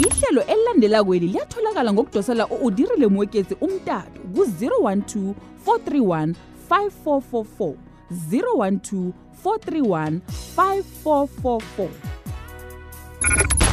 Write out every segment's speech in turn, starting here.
ihlelo elilandela kweli liyatholakala ngokudosela u-udirile mwekezi umtato ku-012 431 5444 012 431 5444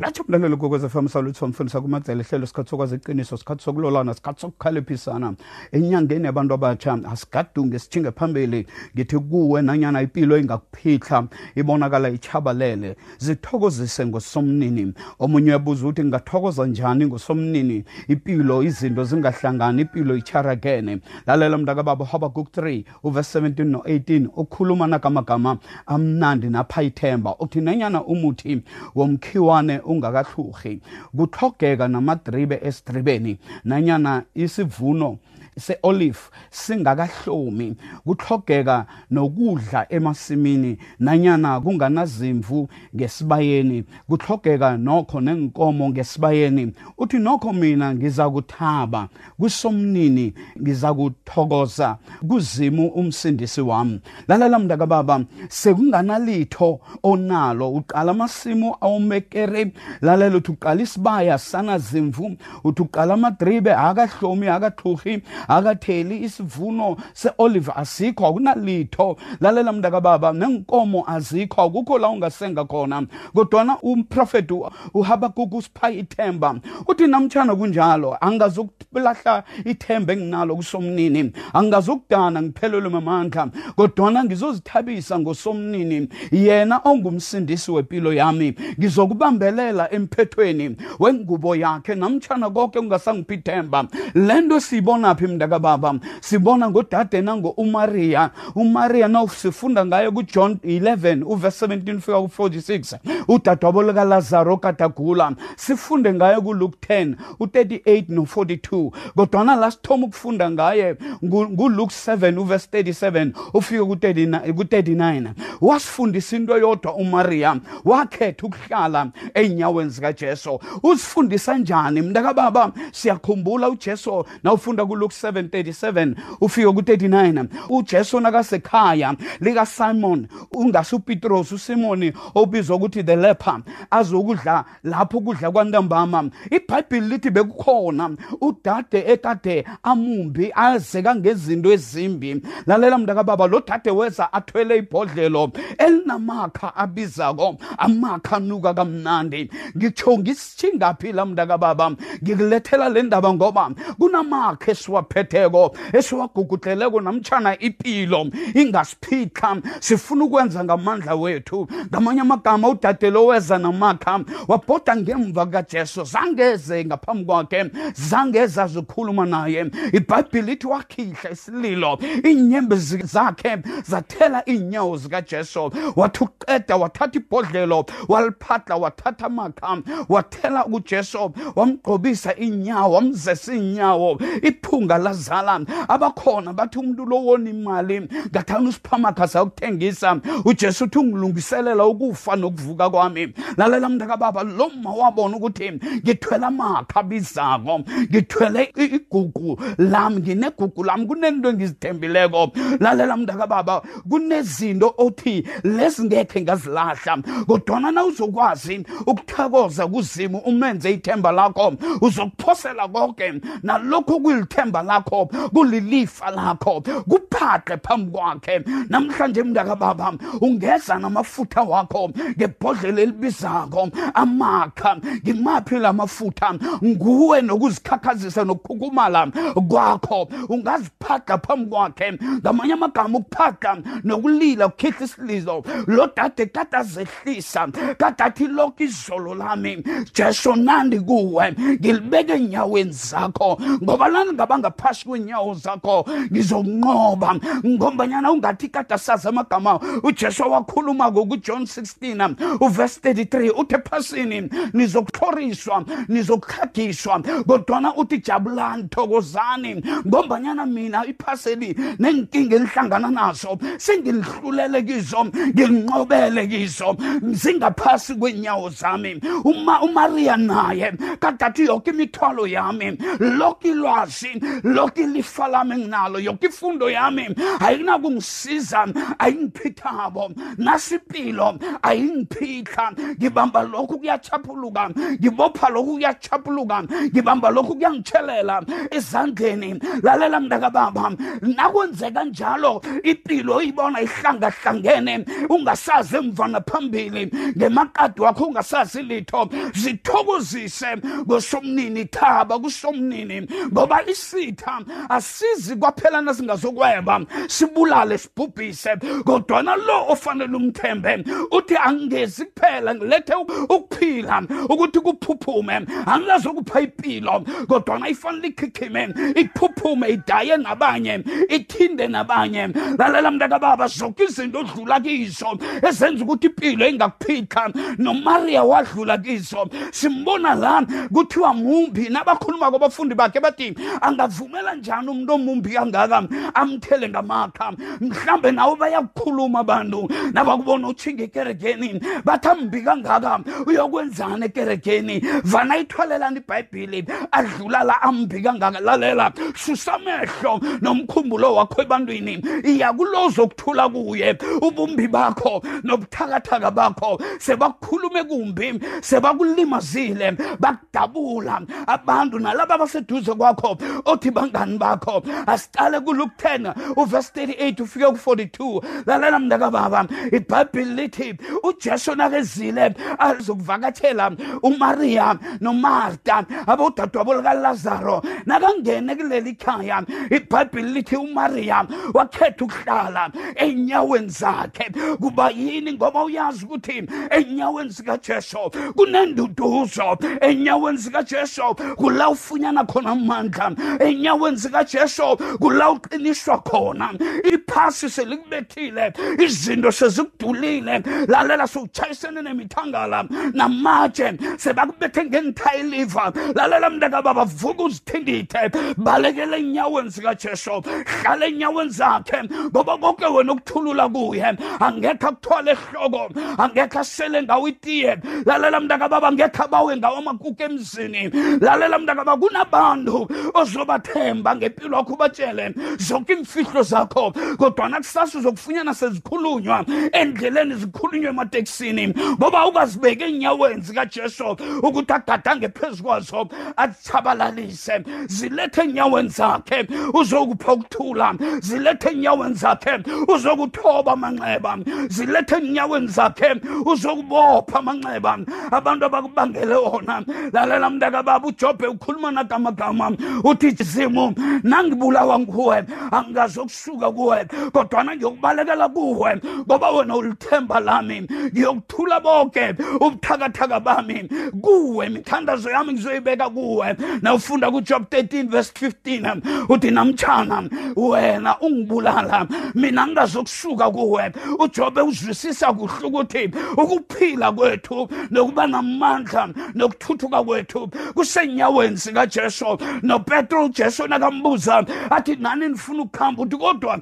latsho mlalelo kokwez FM salutho mfundisa kumadzela ihlelo sikhathi sokwazi iqiniso sikhathi sokulolana sikhathi sokukhalephisana enyangeni yabantu abatsha asigadunge sithinge phambili. Ngithi kuwe nanyana impilo ingakuphihla ibonakala ichabalele zithokozise ngosomnini. Omunye uyabuza ukuthi ngingathokoza njani ngosomnini? Impilo izinto zingahlangani impilo icharakene lalela mntakababa habakuk 3 uvesi 17 no-18 ukhuluma nakamagama amnandi napha ithemba uthi nanyana umuthi womkhiwane ungakahluhi kuthogeka namadribe esidribeni nanyana isivuno se-olive singakahlomi kuthogeka nokudla emasimini nanyana kunganazimvu ngesibayeni kuthogeka nokho nenkomo ngesibayeni. Uthi nokho mina ngiza kuthaba kusomnini ngiza kuthokoza kuzimu umsindisi wami. Lalela mntakababa sekunganalitho onalo. Uqala amasimu awumekere lalela uthi uqala isibaya sanazimvu uthi uqala amadribe akahlomi akahluhi akatheli isivuno se-olive asikho akunalitho. Lalela mntakababa nenkomo azikho akukho la ungasenga khona. Kodwana umprofeti uhabakuku usipha ithemba uthi namtshana kunjalo angazukulahla ithemba enginalo kusomnini. Angazukudana ngiphelelwe mamandla kodwana ngizozithabisa ngosomnini. Yena ongumsindisi wempilo yami ngizokubambelela emphethweni wengubo yakhe. Namtshana konke ungasangiphi ithemba le nto siyibonaphi mntakababa sibona ngodade nango-umariya. Umariya na sifunda ngayo kujohn 11 uvesi 17 fika ku-46 udadewabo likalazaro kadagula sifunde ngayo kuluke 10 u-38 no-42 kodwana la sithoma ukufunda ngaye nguluke 7 uvesi 37 ufike ku-39 wasifundisa into yodwa umariya wakhetha ukuhlala ey'nyaweni zikajesu. Usifundisa njani mntakababa? Siyakhumbula ujesu nawufunda kuluke 737 ufike ku-39 ujesu nakasekhaya likasimon ungasi upetros usimoni obizwa ukuthi the leper azokudla lapho kudla kwantambama. Ibhayibhili lithi bekukhona udade ekade amumbi azeka ngezinto ezimbi. Lalela mntakababa lo dade weza athwele ibhodlelo elinamakha abizako amakha anuka kamnandi. Ngitsho ngisithingaphi la mntakababa ngikulethela le ndaba ngoba kunamakha esiwaphetheko esiwagugudeleko namtshana impilo ingasiphitha sifuna ukwenza ngamandla wethu. Ngamanye amagama udade lo weza namakha wabhoda ngemva kajesu. Zangeze ngaphambi kwakhe zangeze azikhuluma naye. Ibhayibhile ithi wakhihla isililo. Iinyembezi zakhe zathela iinyawo zikajesu. Wathi uqeda wathatha ibhodlelo waliphahla wathatha amakha wathela kujesu wamgqobisa iinyawo wamzesa iinyawo. Iphunga lazala abakhona bathi umuntu lo wona imali ngathana usiphamakha sayokuthengisa. Ujesu uthi ungilungiselela ukufa nokuvuka kwami. Lalela mntakababa lo ma wabona ukuthi ngithwele amakha abizako ngithwele igugu lami nginegugu lami kunento engizithembileko. Lalela mntakababa kunezinto othi lezi ngekhe ngazilahla kodwana na uzokwazi ukuthokoza kuzimu umenze ithemba lakho uzokuphosela konke nalokho kulithemba lakho kulilifa lakho kuphahle phambi kwakhe. Namhlanje mntakababa ungeza namafutha wakho ngebhodlela elibizako amakha ngimaphi la mafutha? Nguwe nokuzikhakhazisa nokukhukumala kwakho. Ungaziphahla phambi kwakhe ngamanye amagama ukuphahla nokulila kukhihla isilizo. Lo dade kade azehlisa kade athi lokhu izolo lami jesu nandi kuwe ngilibeke enyaweni zakho. Ngoba lani ngaba ngaphasi kwenyawo zakho ngizokunqoba ngombanyana ungathi kade asazi amagama. Ujesu wakhuluma-ko kujohn 16 uvesi 33 uthi ephasini nizokuhloriswa nizokuhlagiswa kodwana uthi jabulani thokozani ngombanyana mina iphaseli nenkinga enihlangana nazo sengilihlulele kizo ngilinqobele kizo zingaphasi kwenyawo zami. Uma umariya naye kade athi yoke imithwalo yami lokhu ilwazi lokhu ilifa lami nginalo yonke ifundo yami ayinakungisiza ayingiphithabo. Nasipilo ayingiphitha. Ngibamba lokhu kuyachaphuluka ngibopha lokhu kuyachaphuluka ngibamba lokhu kuyangichelela ezandleni. Lalela mntakababa nakwenzeka njalo impilo uyibona ihlangahlangene ungasazi emva naphambili ngemakadi wakho ungasazi litho. Zithokozise ngosomnini thaba kusomnini ngoba isitha asizi kwaphela nasingazokweba. Sibulale sibhubhise. Kodwana lo ofanele umthembe uthi angezi kuphela ngilethe ukuphila ukuthi kuphuphume. Angilazokupha impilo kodwana ifanele ikhikhime iphuphume idaye nabanye ithinde nabanye. Lalela mntakababa zonke izinto odlula kizo ezenza ukuthi impilo ingakuphitha nomariya wadlula kizo. Simbona la kuthiwa mumbi nabakhuluma kwabafundi bakhe bathi angavumela njani umuntu omumbi kangaka amthele ngamakha. Mhlambe nawe bayakukhuluma abantu. Nabakubona utshinga ekerekeni. Bathi ambi kangaka uyokwenzani ekerekeni? Vana ithwalelani ibhayibhile. Adlula la ambi kangaka lalela susamehlo nomkhumbulo wakho ebantwini. Iya kulozo okuthula kuye. Ubumbi bakho nobuthakathaka bakho sebakukhulume kumbi sebakulimazile bakudabula. Abantu nalaba abaseduze kwakho othi bangani bakho asiqale kuluke 10 uvesi 38 ufike ku-42 lalela mntakababa ibhayibhile lithi ujesu nakezile azokuvakatshela umariya nomarta abodadewabo likalazaro. Nakangene kuleli khaya ibhayibhile lithi umariya wakhetha ukuhlala ey'nyaweni zakhe. Kuba yini? Ngoba uyazi ukuthi ey'nyaweni zikajesu kunenduduzo. Ey'nyaweni zikajesu kula ufunyana khona amandla ey'nyaweni zikajesu kula uqiniswa khona iphasi selikubethile izinto sezikudulile lalela sowutshayisene nemithangala namatshe sebakubethe ngenithayiliva lalela mntakababa vuka uzithindithe balekele enyaweni zikajesu hlala enyaweni zakhe ngoba konke wena ukuthulula kuye angekho akuthwala ehloko angekho asele ngawo itiye. Lalela mntakababa angekho abawe ngawo amakuku emzini. Lalela mntakababa kunabantu ozobathemba ngempilo yakho ubatshele zonke imfihlo zakho kodwana kusasa uzokufunyana sezikhulunywa endleleni zikhulunywe emateksini ngoba ukazibeka enyaweni zikajesu ukuthi agadange phezu kwazo azitshabalalise zilethe enyaweni zakhe uzokupha ukuthula. Zilethe enyaweni zakhe uzokuthoba amanxeba. Zilethe enyaweni zakhe uzokubopha amanxeba. Abantu abakubangele wona lalela mntakababa ujobhe ukhuluma nagamagama uthi zimu nangibulawa nguwe angazokusuka kuwe. Kodwana ngiyokubalekela kuwe ngoba wena ulithemba lami ngiyokuthula bonke ubuthakathaka bami. Kuwe imithandazo yami ngizoyibeka kuwe. Nawufunda kujob 13 verse 15 uthi namtshana wena ungibulala mina ngingazokusuka kuwe. Ujobe uzwisisa kuhle ukuthi ukuphila kwethu nokuba namandla nokuthuthuka kwethu kusenyaweni sikajesu. Nopetro ujesu nakambuza athi nani nifuna ukuhamba uthi kodwa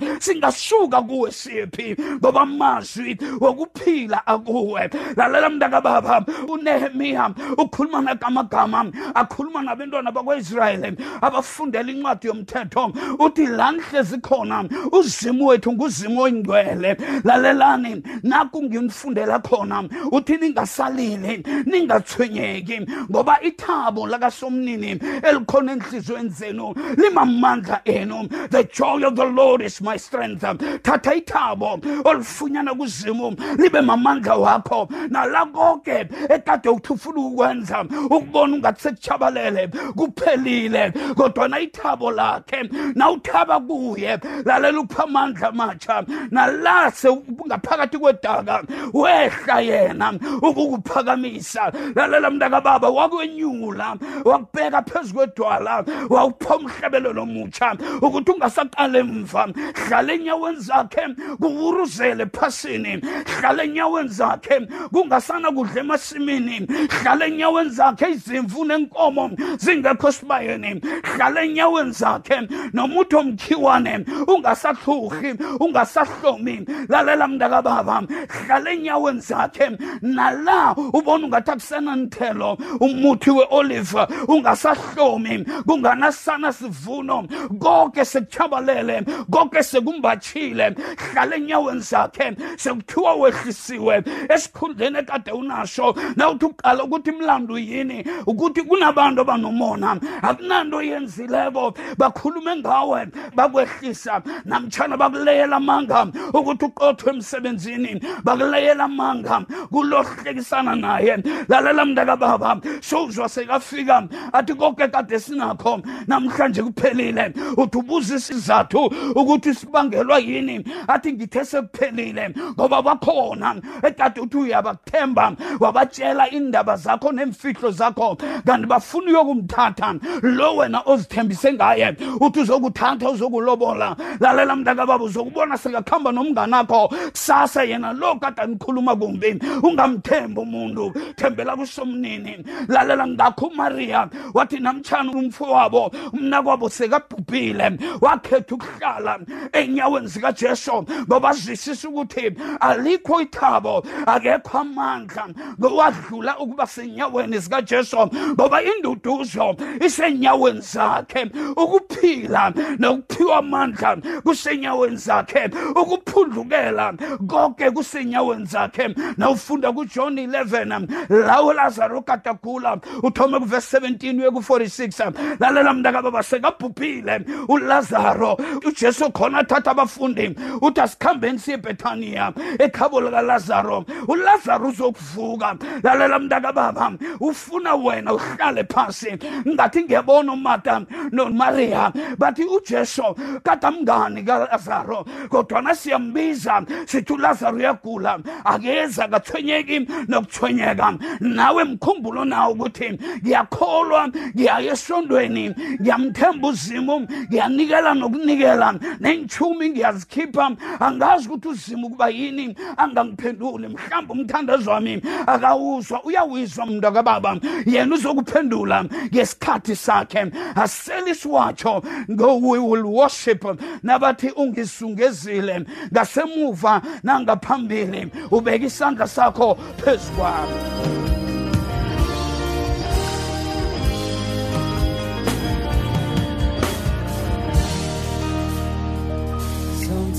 singasuka kuwe siphi ngoba amazwi wokuphila akuwe. Lalela mntakababa unehemiya ukhuluma nagamagama akhuluma nabantwana bakwaisrayeli abafundela incwadi yomthetho uthi la nihlezi khona uzimu wethu nguzimu oyingcwele. Lalelani naku nginifundela khona uthi ningasalili ningathwenyeki ngoba ithabo lakasomnini elikhona enhliziyweni zenu limamandla enu. The joy of the lord is my strength. Thatha ithabo olufunyana kuzimu. Libe mamandla wakho. Nala konke ekade uthi ufuna ukwenza ukubona ungathi sekuchabalele kuphelile. Kodwana ithabo lakhe nawuthaba kuye lalela upha amandla amatsha. Nalase ngaphakathi kwedaka wehla yena ukukuphakamisa. Lalela mntakababa wakwenyula wakubheka phezu kwedwala wawupha umhlabelelo mutsha ukuthi ungasaqala emva. Hlala hlala enyaweni zakhe kuwuruzele phasini hlala enyaweni zakhe kungasana kudla emasimini. Hlala enyaweni zakhe izimvu nenkomo zingekho esibayeni. Hlala enyaweni zakhe nomuntu omkhiwane ungasahluhi ungasahlomi. Lalela mntakababa hlala enyaweni zakhe. Nala ubona ungathi akusenanithelo umuthi we-olive ungasahlomi. Kunganasana sivuno konke sekutshabalele konke sekumbathile hlala enyaweni zakhe sekuthiwa wehlisiwe. Esikhundleni ekade unasho nawuthi uqala ukuthi mlando yini? Ukuthi kunabantu abanomona. Akunanto yenzileko bakhulume ngawe bakwehlisa. Namtshana bakuleyela amanga ukuthi uqothwe emsebenzini bakuleyela amanga kulohlekisana naye. Lalela mntakababa sowuzwa sekafika athi konke kade sinakho namhlanje kuphelile. Uthi ubuza isizathu ukuthi sibangelwa yini? Athi ngithe sekuphelile ngoba bakhona ekade uthi uyabathemba wabatshela indaba zakho nemfihlo zakho. Kanti bafuna uyokumthatha. Lo wena ozithembise ngaye uthi uzokuthatha uzokulobola. Lalela mntakababa uzokubona sekakuhamba nomnganakho. Kusasa yena lo kade anikhuluma kumbi. Ungamthembi umuntu. Thembela kusomnini. Lalela ngakho umariya wathi namtshana umfowabo umnakwabo sekabhubhile. Wakhetha ukuhlala enyaweni zikajesu ngoba azwisisa ukuthi alikho ithabo akekho amandla wadlula ukuba senyaweni zikajesu ngoba induduzo isenyaweni zakhe ukuphila nokuphiwa amandla kusenyaweni zakhe ukuphundlukela konke kusenyaweni zakhe nawufunda kujohn 11 lawo lazaro katagula uthome kuvesi 17 uye ku-46 lalela mntakababa sekabhubhile ulazaro ujesu khona athatha abafundi. Uthi asikhambeni siye ebethaniya ekhabo likalazaro. Ulazaro uzokuvuka. Lalela mntakababa ufuna wena uhlale phasi. Ngathi ngiyabona umata nomariya bathi ujesu kade amngani kalazaro kodwana siyambiza sithi ulazaro uyagula. Akeza akathwenyeki nokuthwenyeka. Nawe mkhumbulo nawo ukuthi ngiyakholwa ngiyaya esondweni ngiyamthemba uzimu ngiyanikela nokunikela nentshumi ngiyazikhipha angazi ukuthi uzimu kuba yini angangiphenduli. Mhlawumbe umthandazo wami akawuzwa uyawizwa mntu akababa. Yena uzokuphendula ngesikhathi sakhe. Aseliswatsho ngo-we will worship. Nabathi ungisungezile ngasemuva nangaphambili ubeka isandla sakho phezu kwami.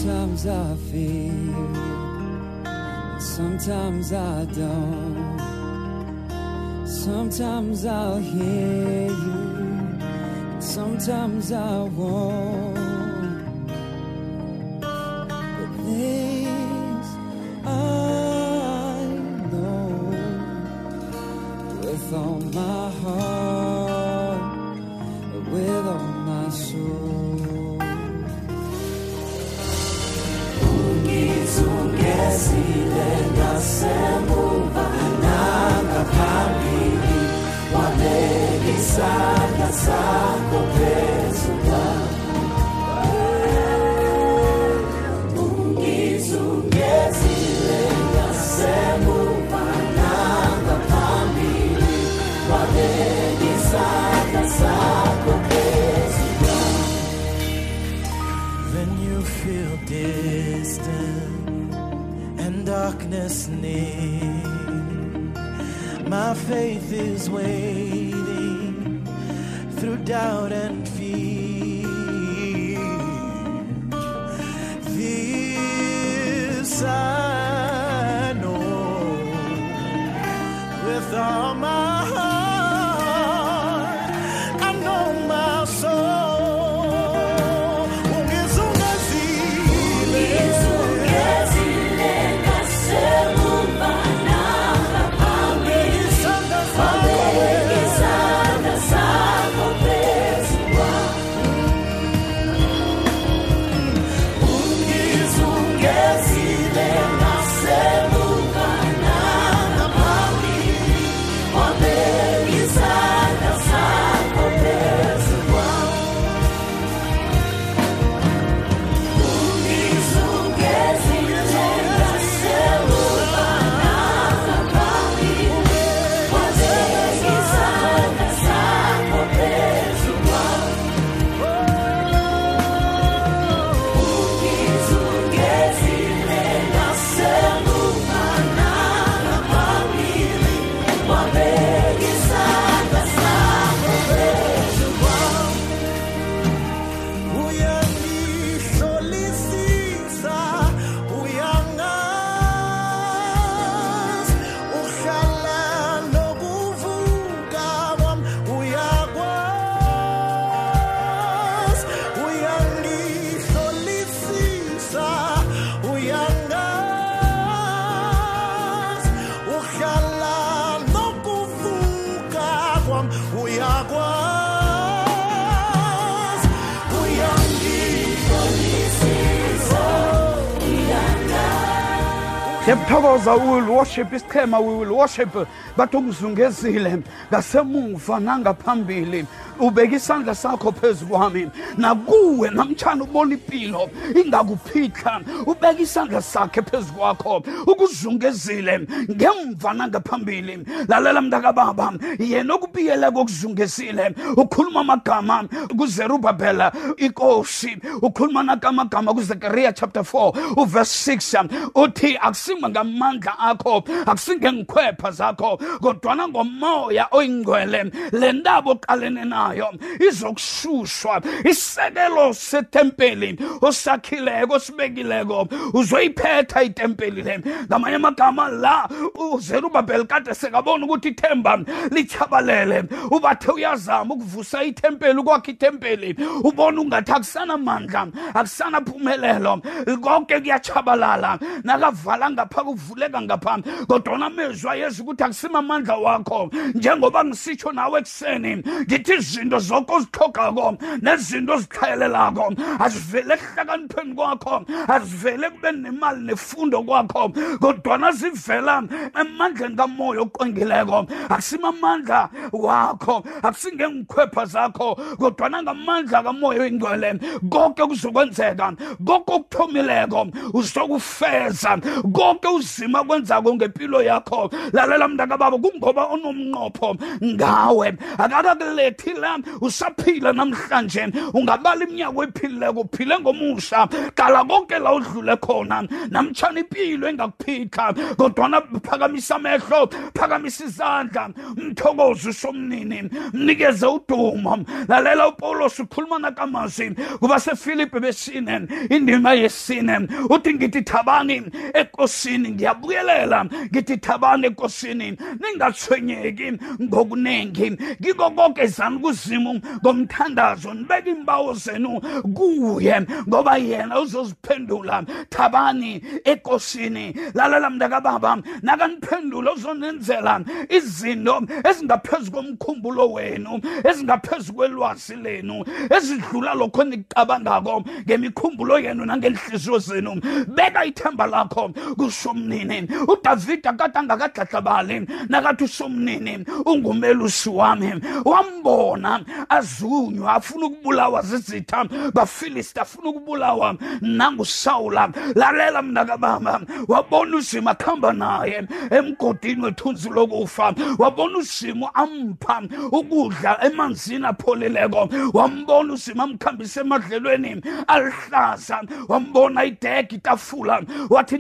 Sometimes I feel, sometimes I don't. Sometimes I'll hear you, sometimes I won't. Darkness near, my faith is waiting doubt and fear. step siyakuthokoza we will worship. Isichema we will worship. Bathi ungizungezile ngasemuva nangaphambili ubeka isandla sakho phezu kwami. Nakuwe namtshana ubona impilo ingakuphitha ubeka isandla sakhe phezu kwakho. Ukuzungezile ngemva nangaphambili. Lalela mntakababa yena okubiyela kokuzungezile. Ukhuluma amagama kuzerubabhela inkosi. Ukhuluma nakamagama kuzekariya chapter 4 uverse 6 uthi akusinga ngamandla akho akusingengikhwepha zakho kodwana ngomoya oyingcwele le ndaba oqalene nayo izokususwa. Isekelo setempeli osakhileko osibekileko uzoyiphetha itempeli le. Ngamanye amagama la uzerubabheli kade sekabona ukuthi ithemba lichabalele ubathe uyazama ukuvusa itempeli ukwakha itempeli ubona ungathi akusanamandla akusanaphumelelo konke kuyachabalala nakavala ngapha kuvuleka ngapha kodwana amezwi yeza ukuthi akusimamandla wakho. Njengoba ngisitsho nawe ekuseni ngithi izinto zonke ozihlogako nezinto oziklayelelako azivele ekuhlakanipheni kwakho azivele kube nemali nefundo kwakho. Kodwana zivela emandleni kamoya oqongileko. Akusimamandla wakho akusingengikhwepha zakho. Kodwana ngamandla kamoya oyingcwele konke kuzokwenzeka konke okuthomileko uzokufeza konke uzima kwenzako ngempilo yakho. Lalela mntakababa kungoba onomnqopho. Ngawe akakakulethi la usaphila namhlanje. Ungabala iminyaka ephilileko uphile ngomusha. Qala konke la udlule khona. Namtshana impilo engakuphitha kodwana phakamisa amehlo phakamisa izandla. Mthokozi usomnini mnikeze udumo. Lalela upawulos ukhuluma nakamazwi kuba sefilipi besine indima yesine. Uthi ngithi thabani ekosini ngiyabuyelela. Ngithi thabani ekosini ningathwenyeki ngokuningi kiko konke zani kuzimu ngomthandazo. Nibeke imbawo zenu kuye ngoba yena uzoziphendula. Thabani ekosini lalela mntakababa nakaniphendula uzonenzela izinto ezingaphezu komkhumbulo wenu ezingaphezu kwelwazi lenu ezidlula lokho enikucabangako ngemikhumbulo yenu nangenhliziyo zenu. Beka ithemba lakho kusomnini udavida kade angakadladlabali nakathi usomnini ungumelusi wami wambona azunywa afuna ukubulawa zizitha bafilisti afuna ukubulawa nangusawula. Lalela mnakababa wabona uzima kuhamba naye emgodini wethunzi lokufa wabona uzima ampha ukudla emanzini apholileko wambona uzima amkhambisa emadlelweni alihlaza wambona idega itafula wathi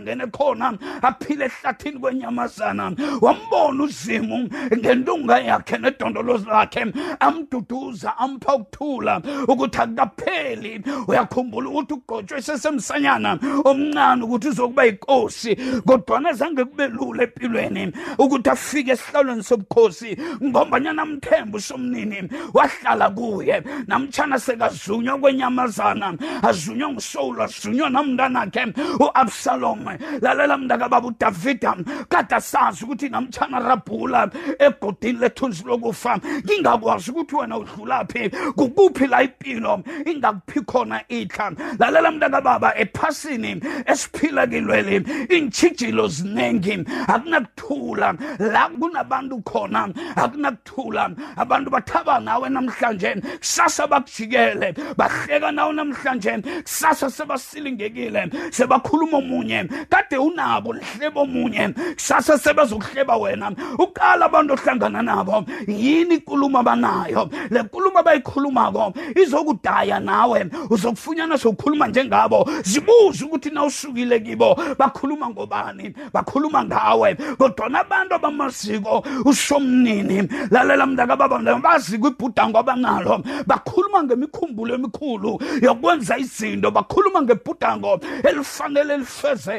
nalahlangahlangene khona aphile ehlathini kwenyamazana. Wambona uzimu ngentunga yakhe nedondolozi lakhe amduduza ampha ukuthula ukuthi akukapheli uyakhumbula ukuthi ugqotshwe sesemsanyana omncane ukuthi uzokuba yinkosi kodwana zange kube lula empilweni ukuthi afike esihlalweni sobukhosi. Ngombanyana amthemba usomnini wahlala kuye. Namtshana sekazunywa kwenyamazana azunywa ngusowulu azunywa namntanakhe u-absalom. Lalela mntakababa udavida kade asazi ukuthi namtshana rabhula egodini lethunzi lokufa ngingakwazi ukuthi wena udlulaphi kukuphi la impilo ingakuphi khona itha lalela mntakababa ephasini esiphila kilweli iintshijilo ziningi akunakuthula la kunabantu khona akunakuthula. Abantu bathaba nawe namhlanje kusasa bakujikele bahleka nawe namhlanje kusasa sebasilingekile sebakhuluma omunye omunye kade unabo lihlebo omunye kusasa sebezokuhleba wena. Uqala abantu ohlangana nabo. Yini inkulumo abanayo? Le nkulumo abayikhulumako izokudaya nawe. Uzokufunyana sokukhuluma njengabo. Zibuze ukuthi na usukile kibo. Bakhuluma ngobani? Bakhuluma ngawe. Kodwana abantu abamaziko usomnini lalela mntaka baba baziko ibhudango abanalo. Bakhuluma ngemikhumbulo emikhulu yokwenza izinto. Bakhuluma ngebhudango elifanele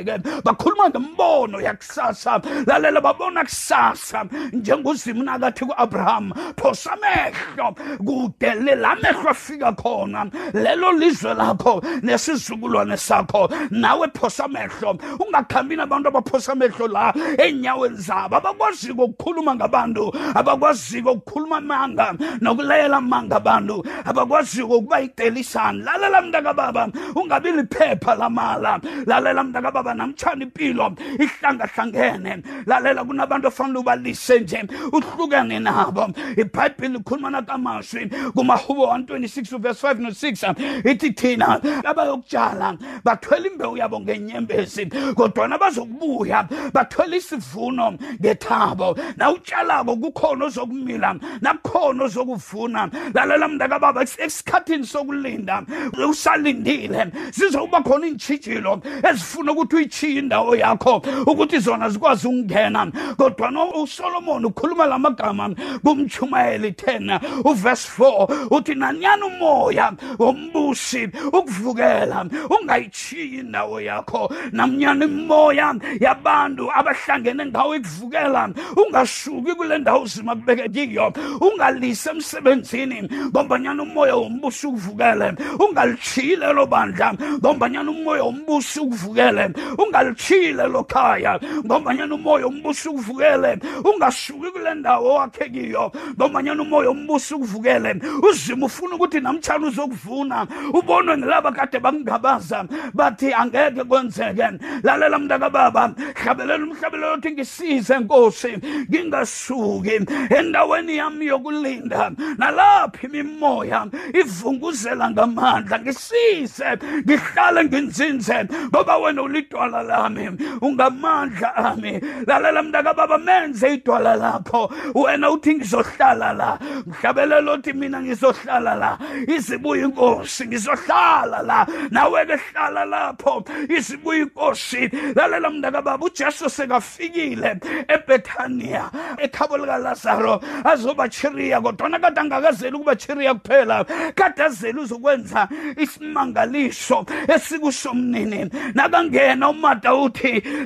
lifezeke bakhuluma ngembono yakusasa lalela babona kusasa. Njengozimo nakathi ku-abraham phosa amehlo. Kude lela mehlo afika khona lelo lizwe lakho nesizukulwane sakho nawe phosa amehlo. Ungakhambi nabantu abaphosa amehlo la ey'nyaweni zabo abakwaziko ukukhuluma ngabantu abakwaziko ukukhuluma amanga nokulayela amanga abantu abakwaziko ukuba yitelisana lalela mntakababa ungabi liphepha lamala. Lalela mntakababa namtshana impilo. Ihlangahlangene lalela kunabantu ofanele ubalise nje. Uhlukane nabo. Ibhayibhile ikhuluma nakamashwi kumahubo 126 verse 5 no6 ithi thina abayokutshala bathwela imbewu yabo ngenyembezi kodwana bazokubuya bathwela isivuno ngethabo. Nawutshalako kukhona ozokumila nakukhona ozokuvuna. Lalela mntakababa esikhathini sokulinda usalindile. Zizokuba khona iintshijilo ezifuna ukuthi uyitshiye indawo yakho ukuthi zona zikwazi ukungena. Kodwana usolomoni ukhuluma la magama kumtshumayeli 10 uvesi 4 uthi nanyani umoya wombusi ukuvukela ungayitshiyi indawo yakho. Namnyani imoya yabantu abahlangene ngawo ikuvukela ungasuki kule ndawo uzima kubeke kiyo ungalise emsebenzini. Ngombanyana umoya wombusi ukuvukele ungalichiyi lelo bandla. Ngombanyana umoya wombusi ukuvukele ungalichiyi lelo khaya. Ngombanyana umoya wombusi ukuvukele ungasuki kule ndawo wakhe kiyo. Ngombanyana umoya wombusi ukuvukele uzima ufuna ukuthi namtshana uzokuvuna ubonwe ngilaba kade bakungabaza bathi angeke kwenzeke. Lalela mntakababa hlabelela umhlabelelo othi ngisize nkosi. Ngingasuki endaweni yami yokulinda. Nalaphi imimoya ivunguzela ngamandla. Ngisize. Ngihlale nginzinze. Ngoba wena ulidwala lami ungamandla ami. Lalela mntakababa menze idwala lakho. Wena uthi ngizohlala la. Mhlabelela othi mina ngizohlala la. Izibuya inkosi ngizohlala la. Nawe-ke hlala lapho. Izibuya inkosi lalela mntakababa ujesu sekafikile ebethaniya ekhabo likalazaro azobachiriya kodwana kade angakazeli ukubachiriya kuphela. Kade azeli uzokwenza isimangaliso esikusomnini nakangena umata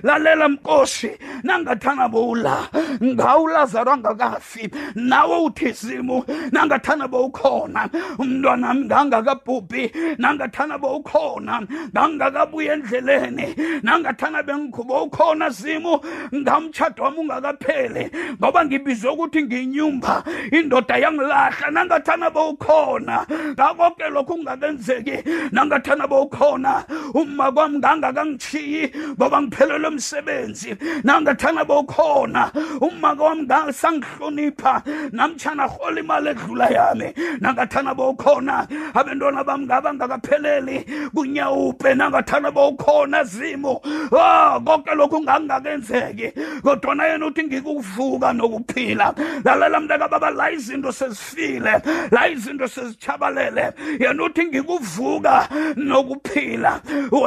lalela mkosi nangathana bowula ngawulazaro angakafi nawe uthi zimu nangathana bowukhona umntwanami ngangakabhubhi nangathana bowukhona ngangakabuya endleleni nangathana bengikhubo ukhona zimu ngamtshado wami ungakaphele ngoba ngibizwe ukuthi nginyumba indoda yangilahla nangathana bowukhona ngakonke lokhu kungakenzeki nangathana bowukhona uma kwami ngangakangitshiyi ngoba ngiphelelwe umsebenzi nangathana bowukhona uma kwami ngasangihlonipha namtshana hola imali edlula yami. Nangathana bowukhona abantwana bami ngabangakapheleli kunyawupe. Nangathana bowukhona zimo. Ah konke lokhu ngangakenzeki. Kodwana yena uthi ngikuvuka nokuphila. Lalela mntakababa la izinto sezifile la izinto sezichabalele yena uthi ngikuvuka nokuphila.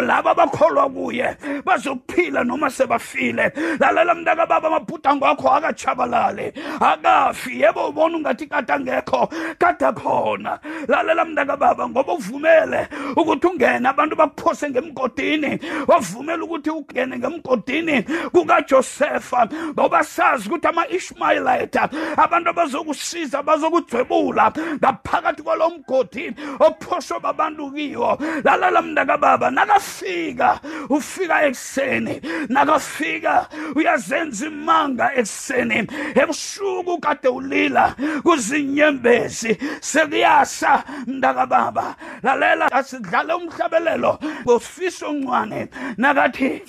Laba abakholwa kuye. Bazokuphila noma sebafile. Lalela mntakababa amabhudango akho akachabalali akafi. Yebo ubona ungathi kade angekho kade akhona. Lalela mntakababa ngoba uvumele ukuthi ungene abantu bakuphose ngemgodini. Wavumela ukuthi ungene ngemgodini kukajosefa ngoba sazi ukuthi ama-ishmaelita abantu abazokusiza bazokudwebula ngaphakathi kwalo mgodi ophoswe babantu kiwo. Lalela mntakababa nakafika ufika ekuseni nakafika uyazenza imanga ekuseni ebusuku kade ulila kuzinyembezi. Sekuyasa mntakababa lalela asidlale umhlabelelo. Ngosifiso oncwane nakathi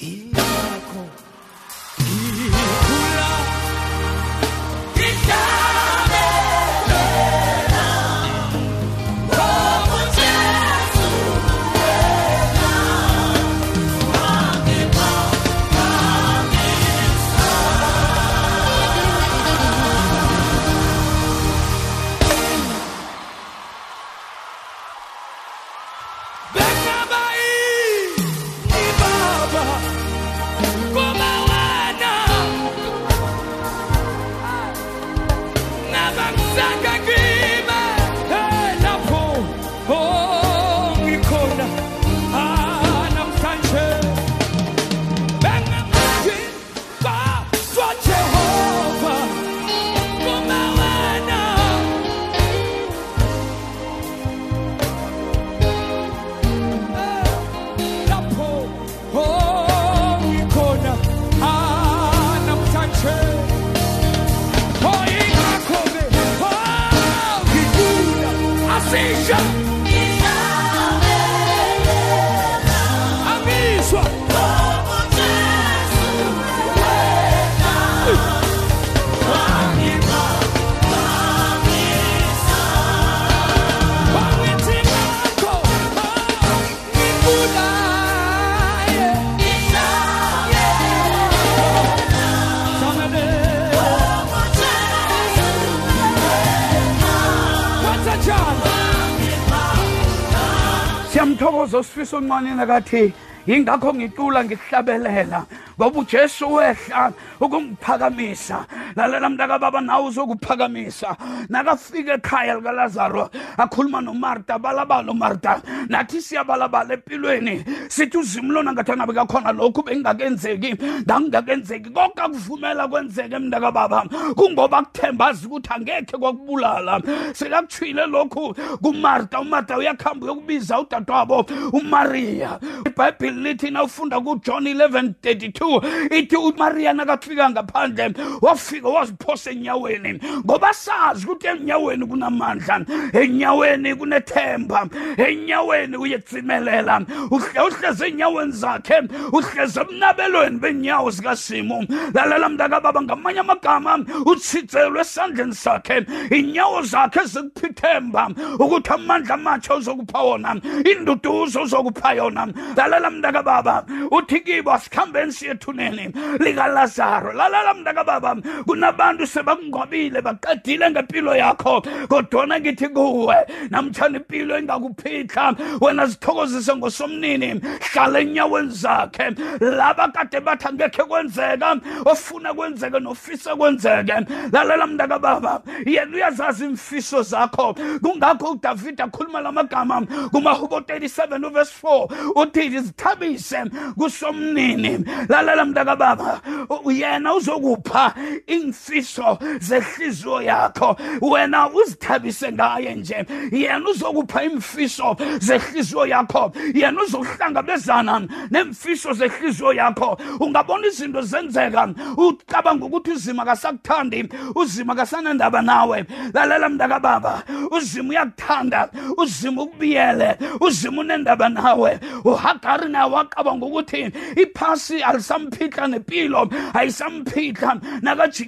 ngithokoza usifisa unqwanini kathi yingakho ngicula ngikuhlabelela ngoba ujesu wehla ukungiphakamisa. Lalela mntakababa nawe uzokuphakamisa nakafika ekhaya likalazaro akhuluma nomarta balabala umarta nathi siyabalabala empilweni. Sithi uzimo lona ngathi angabe kakhona lokhu bengingakenzeki ngangingakenzeki konke akuvumela kwenzeke mntakababa kungoba kuthembazi ukuthi angekhe kwakubulala. Sekakutshwile lokhu kumarta umarta uyakuhamba uyokubiza udadewabo umariya. Ibhayibhile lithi na ufunda kujohn 11 32 ithi umariya nakafika ngaphandle wafika waziphosa enyaweni ngoba sazi ukuthi enyaweni kunamandla enyaweni kunethemba enyaweni uyetsimelela uhle uhleze enyaweni zakhe uhleze emnabelweni benyawo zikasimo lalela mntakababa ngamanye amagama utshizelwe esandleni sakhe inyawo zakhe zikuphithemba ukuthi amandla amatsha uzokupha wona induduzo uzokupha yona. Lalela mntakababa uthi kibo asikhambeni siyethuneni likalazaro. Lalela mntakababa kunabantu sebakungqwabile baqedile ngempilo yakho. Kodwana ngithi kuwe namtshana impilo engakuphitla wena zithokozise ngosomnini hlala enyaweni zakhe. Laba kade bathi angekhe kwenzeka ofuna kwenzeke nofisa kwenzeke. Lalela mntakababa yena uyazazi imfiso zakho. Kungakho udavida akhuluma la magama kumahubo 37 uvesi 4 uthi zithabise kusomnini. Lalela mntakababa u- yena uzokupha imfiso zehliziyo yakho. Wena uzithabise ngaye nje. Yena uzokupha imfiso zehliziyo yakho. Yena uzokuhlangabezana nemfiso zehliziyo yakho. Ungabona izinto zenzeka. Ucabanga ukuthi uzima kasakuthandi uzima kasanendaba nawe. Lalela mntakababa uzima uyakuthanda. Uzima ukubiyele. Uzima unendaba nawe. Uhagari naye wacabanga ukuthi iphasi alisamphitla nempilo ayisamphitla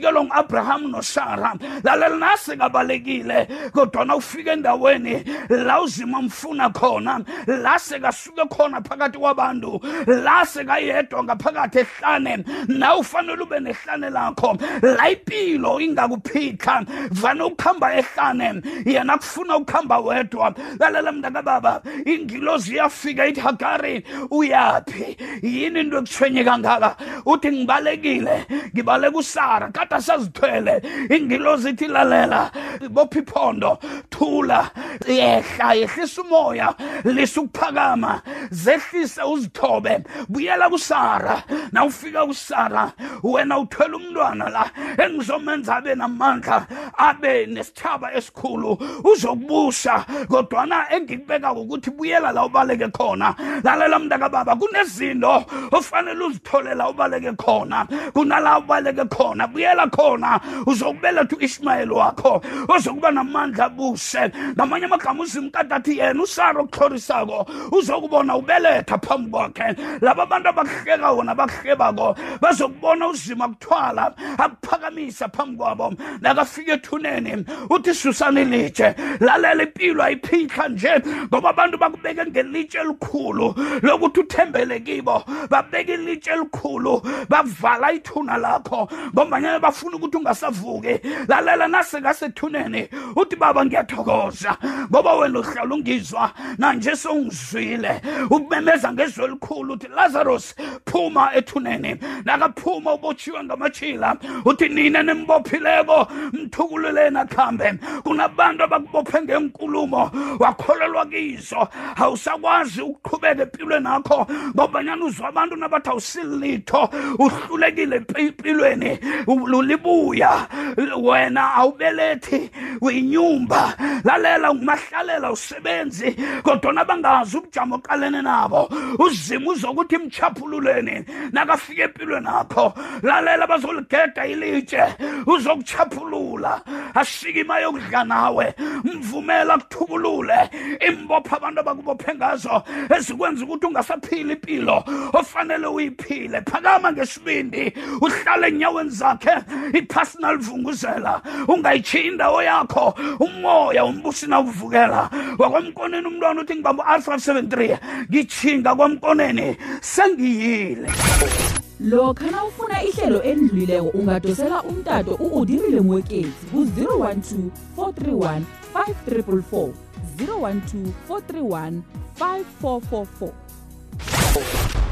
nakajikelwa ngu-abrahamu nosara lalela nase kabalekile kodwana ufika endaweni la uzima mfuna khona la sekasuke khona phakathi kwabantu la sekayedwa ngaphakathi ehlane na ufanele ube nehlane lakho. La impilo ingakuphitla vane ukuhamba ehlane yena kufuna ukuhamba wedwa. Lalela mntakababa ingilozi iyafika ithi hagari uyaphi? Yini into ekuthwenye kangaka? Uthi ngibalekile ngibaleka usara kade asazithwele ingilozi ithi lalela bopha iphondo thula yehla yehlisa umoya lisa ukuphakama zehlise uzithobe buyela kusara. Nawufika kusara wena uthwele umntwana la engizomenza abe namandla abe nesithaba esikhulu uzokubusa kodwana engikubeka ukuthi buyela la ubaleke khona. Lalela mntakababa kunezinto ofanele uzithole la ubaleke khona kunala ubaleke khona. Buyela khona uzokubeletha u-ishmayeli wakho ozokuba namandla abuse ngamanye amagama uzimkade athi yena usara okuhlorisako uzokubona ubeletha phambi kwakhe. Laba bantu abakuhleka wona abakuhlebako bazokubona uzima kuthwala akuphakamisa phambi kwabo. Nakafika ethuneni uthi susani ilitshe lalela impilo ayiphihla nje ngoba abantu bakubeke ngelitshe elikhulu lokuthi uthembele kibo. Babeka ilitshe elikhulu bavala ithuna lakho. Ngombanyana bafuna ukuthi ungasavuki. Lalela nase ngasethuneni uthi baba ngiyathokoza ngoba wena uhlala ungizwa nanje songizwile. Ubemeza ngezwi elikhulu uthi lazarus phuma ethuneni. Nakaphuma ubotshiwe ngamajila uthi nina nimbophileko mthukululeni akhambe kunabantu abakubophe ngenkulumo wakholelwa kizo. Awusakwazi ukuqhubeka empilweni akho ngobanyana uzwa abantu nabathi awusilitho uhlulekile empi- empilweni ulibuya. Wena awubelethi uyinyumba. Lalela ngumahlalela usebenzi. Kodwa bangazi ubujamo oqalene nabo uzima uzokuthi mchaphululeni nakafika empilweni akho lalela bazoligeda ilitshe uzokuchaphulula. Asike ima yokudla nawe mvumela kuthubulule. Imbopha abantu abakubophe ngazo ezikwenza ukuthi ungasaphili impilo ofanele uyiphile. Phakama ngesibindi uhlale enyaweni zakhe i-personal vunguzela ungayitshiyi indawo yakho umoya umbusi nawuvukela. Wakwamkoneni umntwana uthi ngibamba u-alpha 73 ngitshinga kwamkoneni sengiyile. Lokha nawufuna ihlelo elidlulileko ungadosela umtato u-udirile mwekezi ku-012 431 5344 012 431 5444